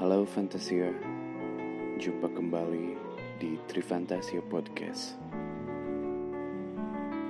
Halo Fantasia, jumpa kembali di Trifantasia Podcast.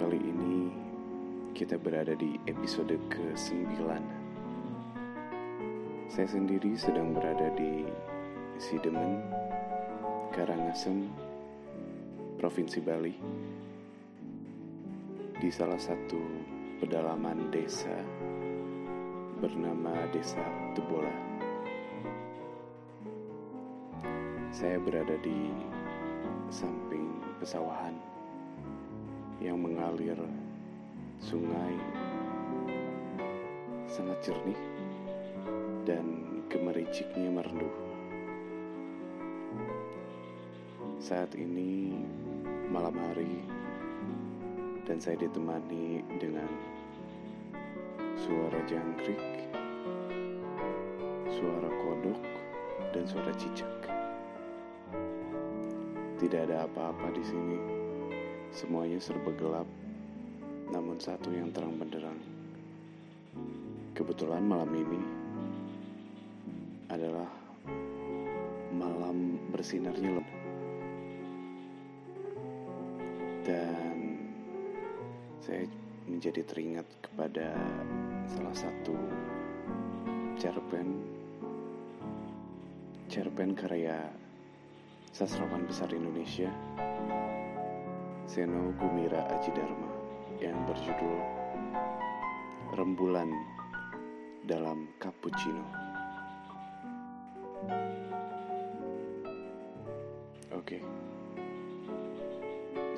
Kali ini kita berada di episode ke-9. Saya sendiri sedang berada di Sidemen, Karangasem, Provinsi Bali, di salah satu pedalaman desa bernama Desa Tebola. Saya berada di samping pesawahan yang mengalir sungai sangat jernih dan gemericiknya merdu. Saat ini malam hari dan saya ditemani dengan suara jangkrik, suara kodok, dan suara cicak. Tidak ada apa-apa di sini. Semuanya serba gelap, namun satu yang terang benderang. Kebetulan malam ini adalah malam bersinarnya lem. Dan saya menjadi teringat kepada salah satu cerpen cerpen karya sastrawan besar Indonesia Seno Gumira Aji Dharma yang berjudul Rembulan dalam Cappuccino. Oke.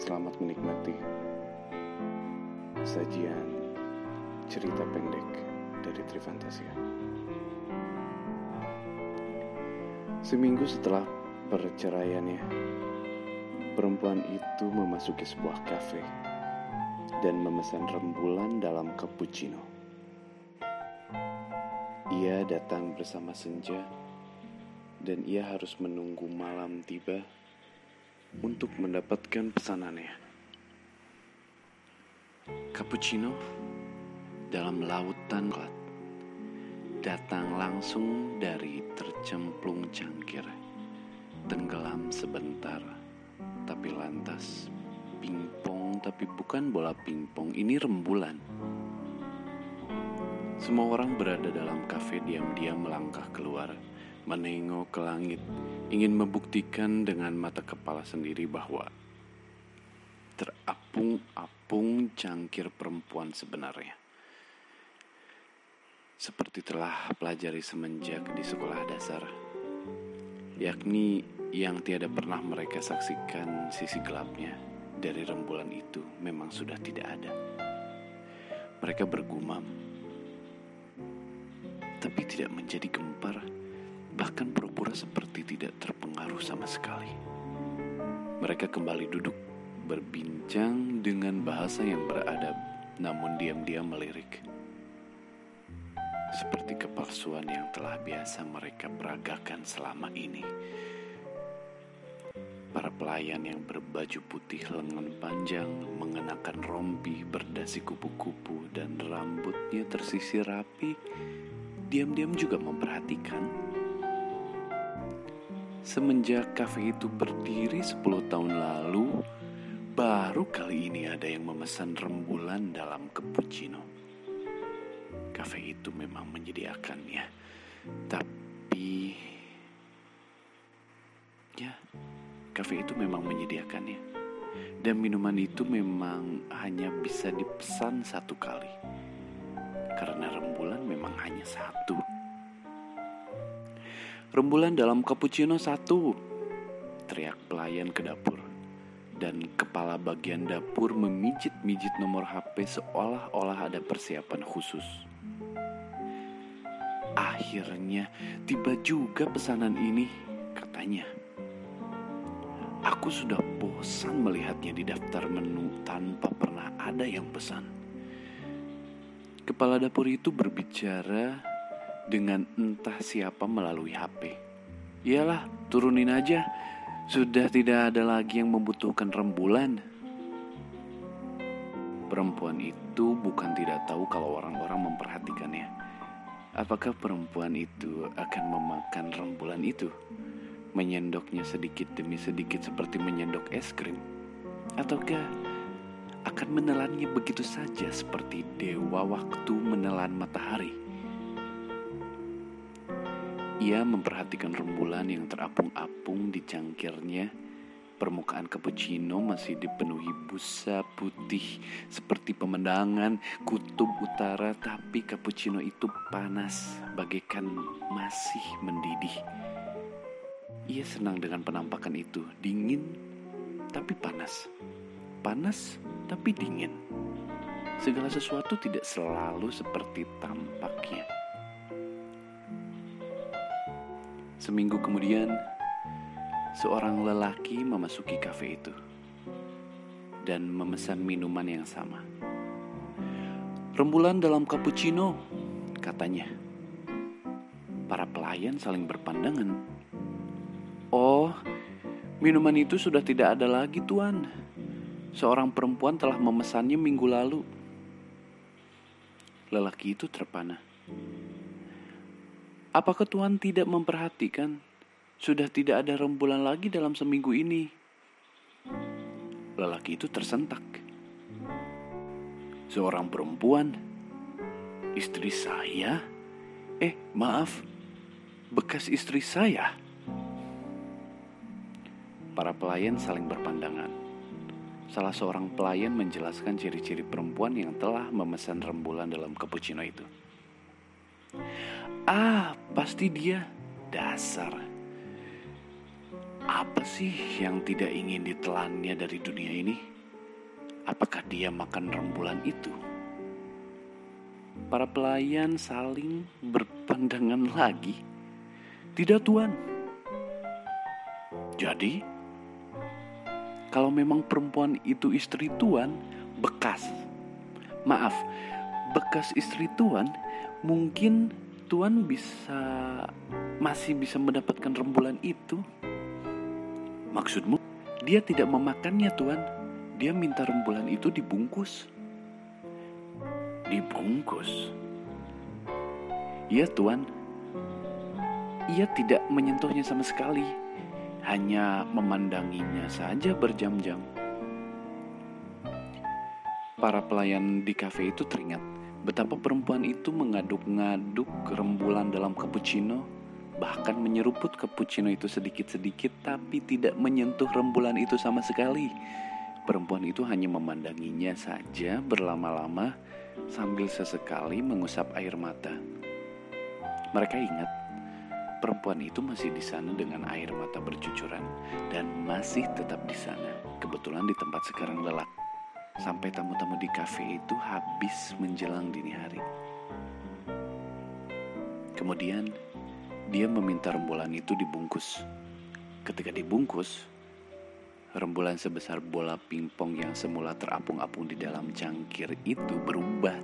Selamat menikmati sajian cerita pendek dari Trifantasia. Seminggu setelah perceraiannya, perempuan itu memasuki sebuah kafe dan memesan rembulan dalam cappuccino. Ia datang bersama senja dan ia harus menunggu malam tiba untuk mendapatkan pesanannya. Cappuccino dalam lautan gelap datang langsung dari tercemplung cangkir tenggelam sebentar tapi lantas pingpong tapi bukan bola pingpong ini rembulan semua orang berada dalam kafe diam-diam melangkah keluar menengok ke langit ingin membuktikan dengan mata kepala sendiri bahwa terapung-apung cangkir perempuan sebenarnya. Seperti telah pelajari semenjak di sekolah dasar, yakni yang tiada pernah mereka saksikan sisi gelapnya dari rembulan itu memang sudah tidak ada. Mereka bergumam, tapi tidak menjadi gempar, bahkan pura-pura seperti tidak terpengaruh sama sekali. Mereka kembali duduk berbincang dengan bahasa yang beradab, namun diam-diam melirik. Seperti kepalsuan yang telah biasa mereka peragakan selama ini. Para pelayan yang berbaju putih lengan panjang, mengenakan rompi berdasi kupu-kupu dan rambutnya tersisir rapi, diam-diam juga memperhatikan Semenjak kafe itu berdiri 10 tahun lalu, baru kali ini ada yang memesan rembulan dalam cappuccino. Kafe itu memang menyediakannya, tapi ya, kafe itu memang menyediakannya. Dan minuman itu memang hanya bisa dipesan satu kali. Karena rembulan memang hanya satu. Rembulan dalam cappuccino satu. Teriak pelayan ke dapur. Dan kepala bagian dapur memijit-mijit nomor HP seolah-olah ada persiapan khusus. Akhirnya tiba juga pesanan ini, katanya. Aku sudah bosan melihatnya di daftar menu tanpa pernah ada yang pesan. Kepala dapur itu berbicara dengan entah siapa melalui HP. Iyalah, turunin aja. Sudah tidak ada lagi yang membutuhkan rembulan. Perempuan itu bukan tidak tahu kalau orang-orang memperhatikannya. Apakah perempuan itu akan memakan rembulan itu? Menyendoknya sedikit demi sedikit seperti menyendok es krim? Ataukah akan menelannya begitu saja seperti dewa waktu menelan matahari? Ia memperhatikan rembulan yang terapung-apung di cangkirnya. Permukaan cappuccino masih dipenuhi busa putih seperti pemandangan kutub utara, tapi cappuccino itu panas bagaikan masih mendidih. Ia senang dengan penampakan itu, dingin tapi panas. Panas tapi dingin. Segala sesuatu tidak selalu seperti tampaknya. Seminggu kemudian, seorang lelaki memasuki kafe itu dan memesan minuman yang sama. Rembulan dalam cappuccino, katanya. Para pelayan saling berpandangan. Oh, minuman itu sudah tidak ada lagi, Tuan. Seorang perempuan telah memesannya minggu lalu. Lelaki itu terpana. Apakah Tuhan tidak memperhatikan? Sudah tidak ada rembulan lagi dalam seminggu ini. Lelaki itu tersentak. Seorang perempuan, istri saya. Eh, maaf, bekas istri saya. Para pelayan saling berpandangan. Salah seorang pelayan menjelaskan ciri-ciri perempuan yang telah memesan rembulan dalam cappuccino itu. Ah, pasti dia dasar. Apa sih yang tidak ingin ditelannya dari dunia ini? Apakah dia makan rembulan itu? Para pelayan saling berpandangan lagi. Tidak, Tuan. Jadi, kalau memang perempuan itu istri Tuan, bekas. Maaf, bekas istri Tuan mungkin Tuhan bisa masih bisa mendapatkan rembulan itu? Maksudmu, dia tidak memakannya, Tuhan. Dia minta rembulan itu dibungkus. Dibungkus? Iya, Tuhan. Ia tidak menyentuhnya sama sekali. Hanya memandanginya saja berjam-jam. Para pelayan di kafe itu teringat Betapa perempuan itu mengaduk-ngaduk rembulan dalam cappuccino, bahkan menyeruput cappuccino itu sedikit-sedikit tapi tidak menyentuh rembulan itu sama sekali. Perempuan itu hanya memandanginya saja berlama-lama sambil sesekali mengusap air mata. Mereka ingat perempuan itu masih di sana dengan air mata bercucuran dan masih tetap di sana. Kebetulan di tempat sekarang lelak sampai tamu-tamu di kafe itu habis menjelang dini hari. Kemudian dia meminta rembulan itu dibungkus. Ketika dibungkus, rembulan sebesar bola pingpong yang semula terapung-apung di dalam cangkir itu berubah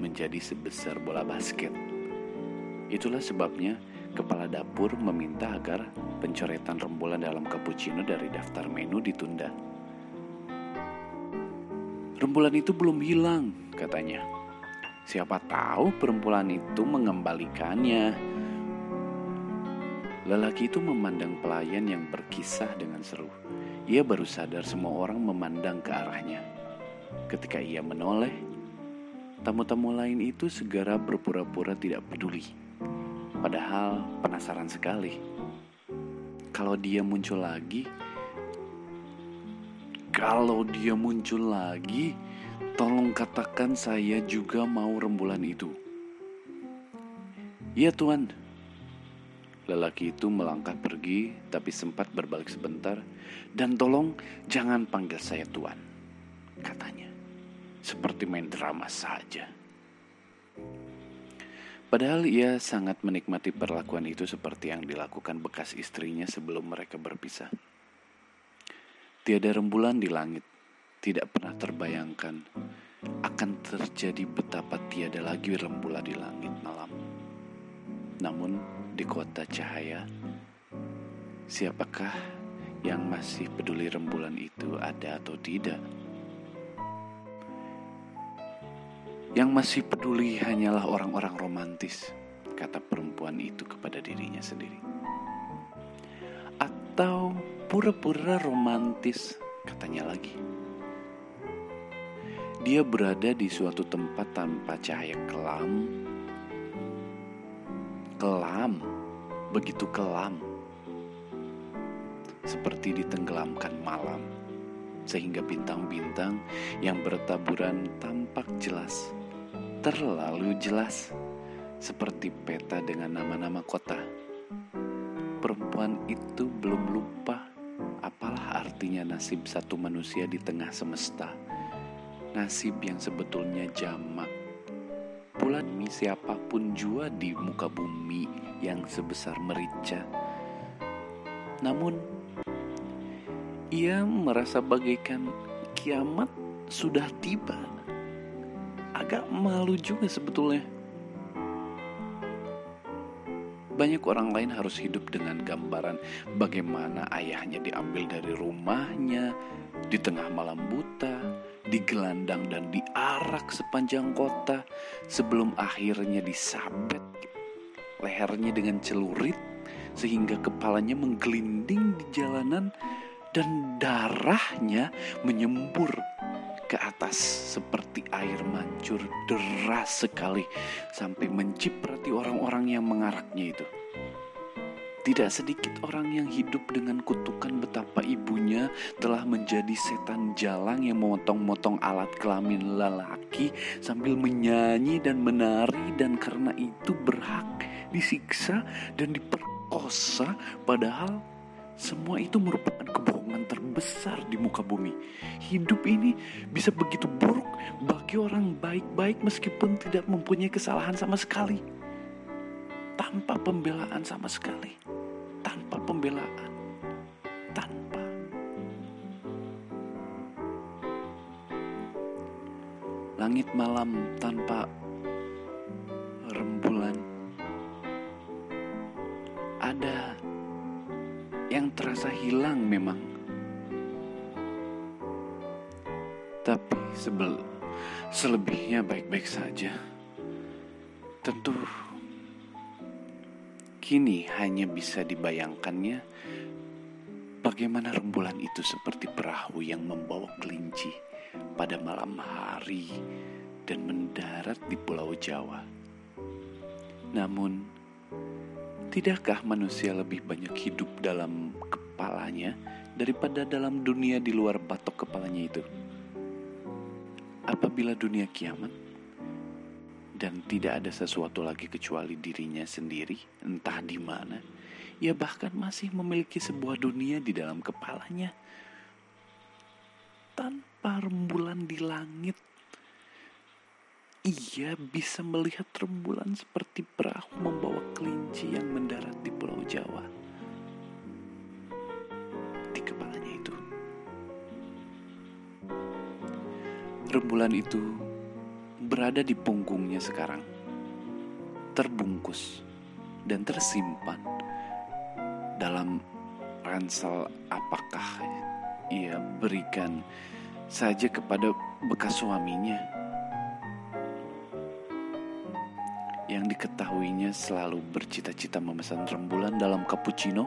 menjadi sebesar bola basket. Itulah sebabnya kepala dapur meminta agar pencoretan rembulan dalam cappuccino dari daftar menu ditunda. Rembulan itu belum hilang, katanya. Siapa tahu perempuan itu mengembalikannya. Lelaki itu memandang pelayan yang berkisah dengan seru. Ia baru sadar semua orang memandang ke arahnya. Ketika ia menoleh, tamu-tamu lain itu segera berpura-pura tidak peduli. Padahal penasaran sekali. Kalau dia muncul lagi, kalau dia muncul lagi, tolong katakan saya juga mau rembulan itu. Iya tuan. Lelaki itu melangkah pergi tapi sempat berbalik sebentar dan tolong jangan panggil saya tuan, katanya. Seperti main drama saja. Padahal ia sangat menikmati perlakuan itu seperti yang dilakukan bekas istrinya sebelum mereka berpisah. Tiada rembulan di langit, tidak pernah terbayangkan akan terjadi betapa tiada lagi rembulan di langit malam. Namun di kota cahaya, siapakah yang masih peduli rembulan itu ada atau tidak? Yang masih peduli hanyalah orang-orang romantis, kata perempuan itu kepada dirinya sendiri. Atau pura-pura romantis, katanya lagi. Dia berada di suatu tempat tanpa cahaya kelam. Kelam, begitu kelam. Seperti ditenggelamkan malam, sehingga bintang-bintang yang bertaburan tampak jelas, terlalu jelas, seperti peta dengan nama-nama kota. Perempuan itu belum lupa apalah artinya nasib satu manusia di tengah semesta. Nasib yang sebetulnya jamak. Pula demi siapa pun jua di muka bumi yang sebesar merica. Namun, ia merasa bagaikan kiamat sudah tiba. Agak malu juga sebetulnya. Banyak orang lain harus hidup dengan gambaran bagaimana ayahnya diambil dari rumahnya di tengah malam buta, digelandang dan diarak sepanjang kota sebelum akhirnya disabet lehernya dengan celurit sehingga kepalanya menggelinding di jalanan dan darahnya menyembur atas seperti air mancur deras sekali sampai menciprati orang-orang yang mengaraknya itu. Tidak sedikit orang yang hidup dengan kutukan betapa ibunya telah menjadi setan jalang yang memotong-motong alat kelamin lelaki sambil menyanyi dan menari dan karena itu berhak disiksa dan diperkosa padahal semua itu merupakan kebohongan terbesar di muka bumi. Hidup ini bisa begitu buruk bagi orang baik-baik meskipun tidak mempunyai kesalahan sama sekali. Tanpa pembelaan sama sekali. Tanpa pembelaan. Tanpa. Langit malam tanpa rembulan. Ada yang terasa hilang memang. Tapi sebel selebihnya baik-baik saja. Tentu kini hanya bisa dibayangkannya bagaimana rembulan itu seperti perahu yang membawa kelinci pada malam hari dan mendarat di pulau Jawa. Namun Tidakkah manusia lebih banyak hidup dalam kepalanya daripada dalam dunia di luar batok kepalanya itu? Apabila dunia kiamat dan tidak ada sesuatu lagi kecuali dirinya sendiri, entah di mana, ia bahkan masih memiliki sebuah dunia di dalam kepalanya tanpa rembulan di langit ia bisa melihat rembulan seperti perahu membawa kelinci yang mendarat di Pulau Jawa. Rembulan itu berada di punggungnya sekarang, terbungkus dan tersimpan dalam ransel apakah ia berikan saja kepada bekas suaminya yang diketahuinya selalu bercita-cita memesan rembulan dalam cappuccino.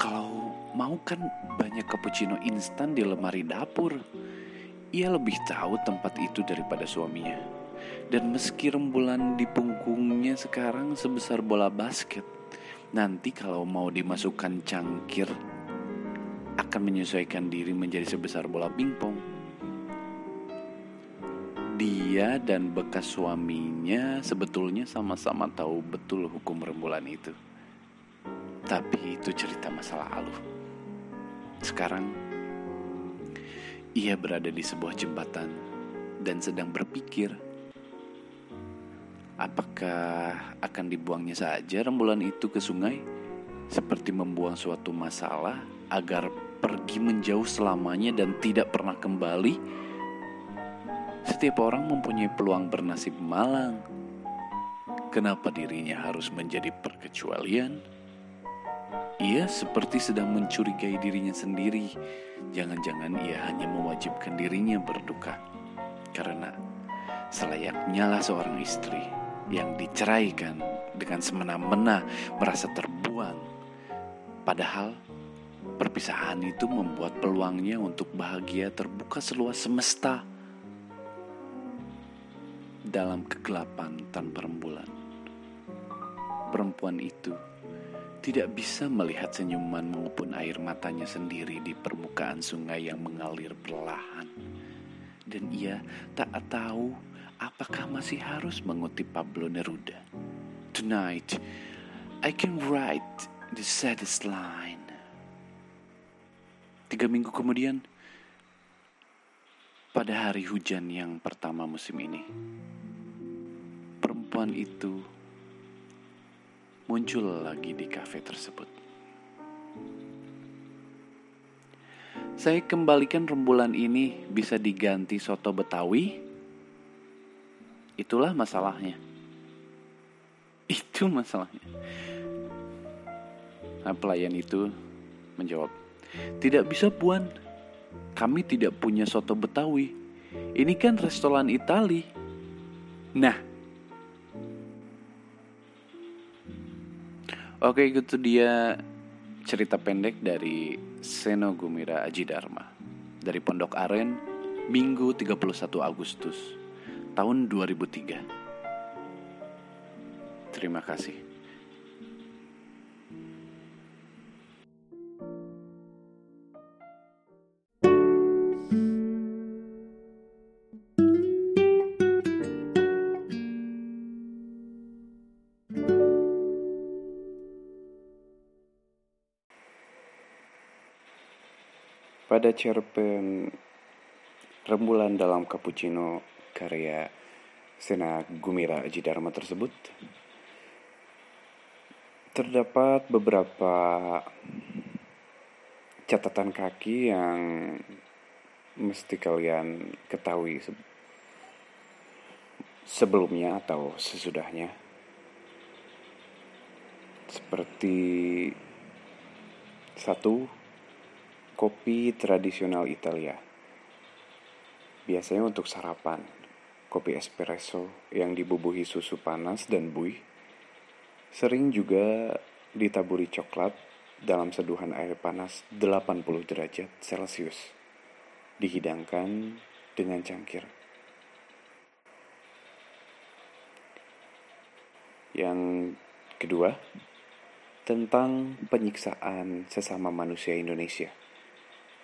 Kalau mau kan banyak cappuccino instan di lemari dapur. Ia lebih tahu tempat itu daripada suaminya. Dan meski rembulan di punggungnya sekarang sebesar bola basket, nanti kalau mau dimasukkan cangkir akan menyesuaikan diri menjadi sebesar bola pingpong dia dan bekas suaminya sebetulnya sama-sama tahu betul hukum rembulan itu. Tapi itu cerita masa lalu. Sekarang ia berada di sebuah jembatan dan sedang berpikir apakah akan dibuangnya saja rembulan itu ke sungai seperti membuang suatu masalah agar pergi menjauh selamanya dan tidak pernah kembali setiap orang mempunyai peluang bernasib malang. Kenapa dirinya harus menjadi perkecualian? Ia seperti sedang mencurigai dirinya sendiri. Jangan-jangan ia hanya mewajibkan dirinya berduka. Karena selayaknya lah seorang istri yang diceraikan dengan semena-mena merasa terbuang. Padahal perpisahan itu membuat peluangnya untuk bahagia terbuka seluas semesta dalam kegelapan tanpa rembulan. Perempuan itu tidak bisa melihat senyuman maupun air matanya sendiri di permukaan sungai yang mengalir perlahan. Dan ia tak tahu apakah masih harus mengutip Pablo Neruda. Tonight, I can write the saddest line. Tiga minggu kemudian, pada hari hujan yang pertama musim ini, perempuan itu muncul lagi di kafe tersebut. Saya kembalikan rembulan ini bisa diganti soto Betawi. Itulah masalahnya. Itu masalahnya. Nah, pelayan itu menjawab, "Tidak bisa, Puan. Kami tidak punya soto Betawi. Ini kan restoran Itali." Nah, Oke, itu dia cerita pendek dari Seno Gumira Aji Dharma dari Pondok Aren Minggu 31 Agustus tahun 2003. Terima kasih. Pada cerpen Rembulan dalam Cappuccino karya Sena Gumira Dharma tersebut terdapat beberapa catatan kaki yang mesti kalian ketahui sebelumnya atau sesudahnya. Seperti satu Kopi tradisional Italia. Biasanya untuk sarapan, kopi espresso yang dibubuhi susu panas dan buih. Sering juga ditaburi coklat dalam seduhan air panas 80 derajat Celcius. Dihidangkan dengan cangkir. Yang kedua, tentang penyiksaan sesama manusia Indonesia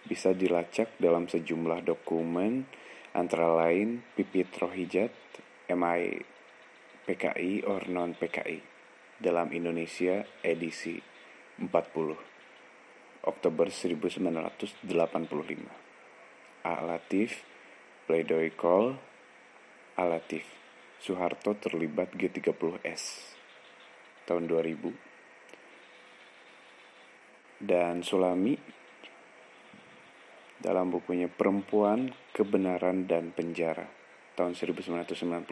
bisa dilacak dalam sejumlah dokumen antara lain Pipit Rohijat, MI PKI or non PKI dalam Indonesia edisi 40 Oktober 1985 A. Latif Pledoi Call A. Latif Soeharto terlibat G30S tahun 2000 dan Sulami dalam bukunya Perempuan, Kebenaran dan Penjara tahun 1999.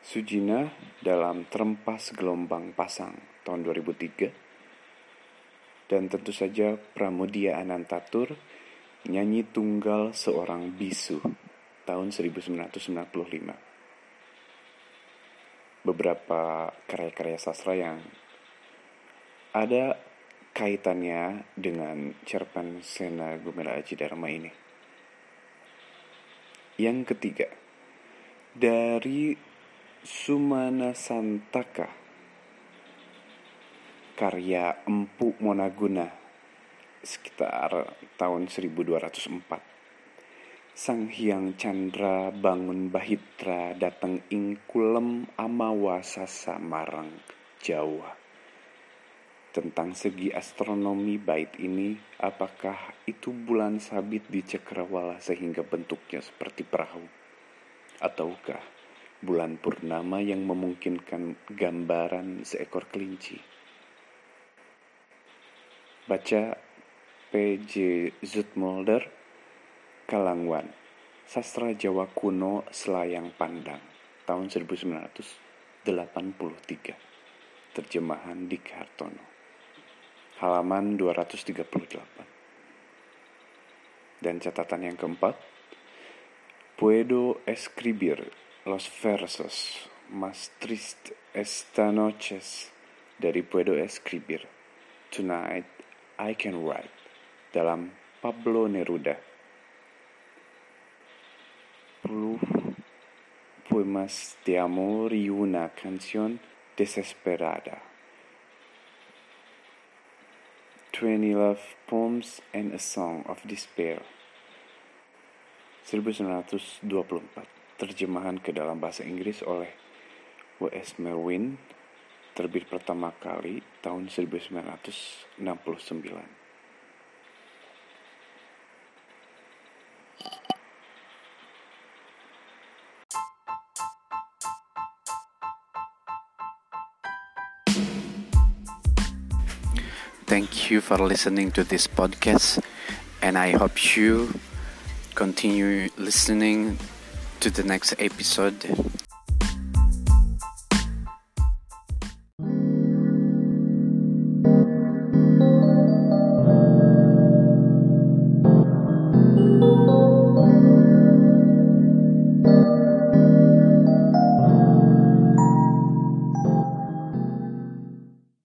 Sujina dalam Terempas Gelombang Pasang tahun 2003. Dan tentu saja Pramudia Anantatur Nyanyi Tunggal Seorang Bisu tahun 1995. Beberapa karya-karya sastra yang ada kaitannya dengan cerpen Sena Gumela Aji Dharma ini. Yang ketiga, dari Sumana Santaka, karya Empu Monaguna, sekitar tahun 1204. Sang Hyang Chandra bangun Bahitra datang ing kulem amawasa Samarang, Jawa tentang segi astronomi bait ini, apakah itu bulan sabit di cakrawala sehingga bentuknya seperti perahu? Ataukah bulan purnama yang memungkinkan gambaran seekor kelinci? Baca P.J. Zutmolder, Kalangwan, Sastra Jawa Kuno Selayang Pandang, tahun 1983. Terjemahan di Kartono halaman 238. Dan catatan yang keempat, Puedo escribir los versos más triste esta noche dari puedo escribir. Tonight I can write dalam Pablo Neruda. Poemas de amor y una canción desesperada. Twenty Love Poems and a Song of Despair 1924 Terjemahan ke dalam bahasa Inggris oleh W.S. Merwin Terbit pertama kali tahun 1969 Thank you for listening to this podcast, and I hope you continue listening to the next episode.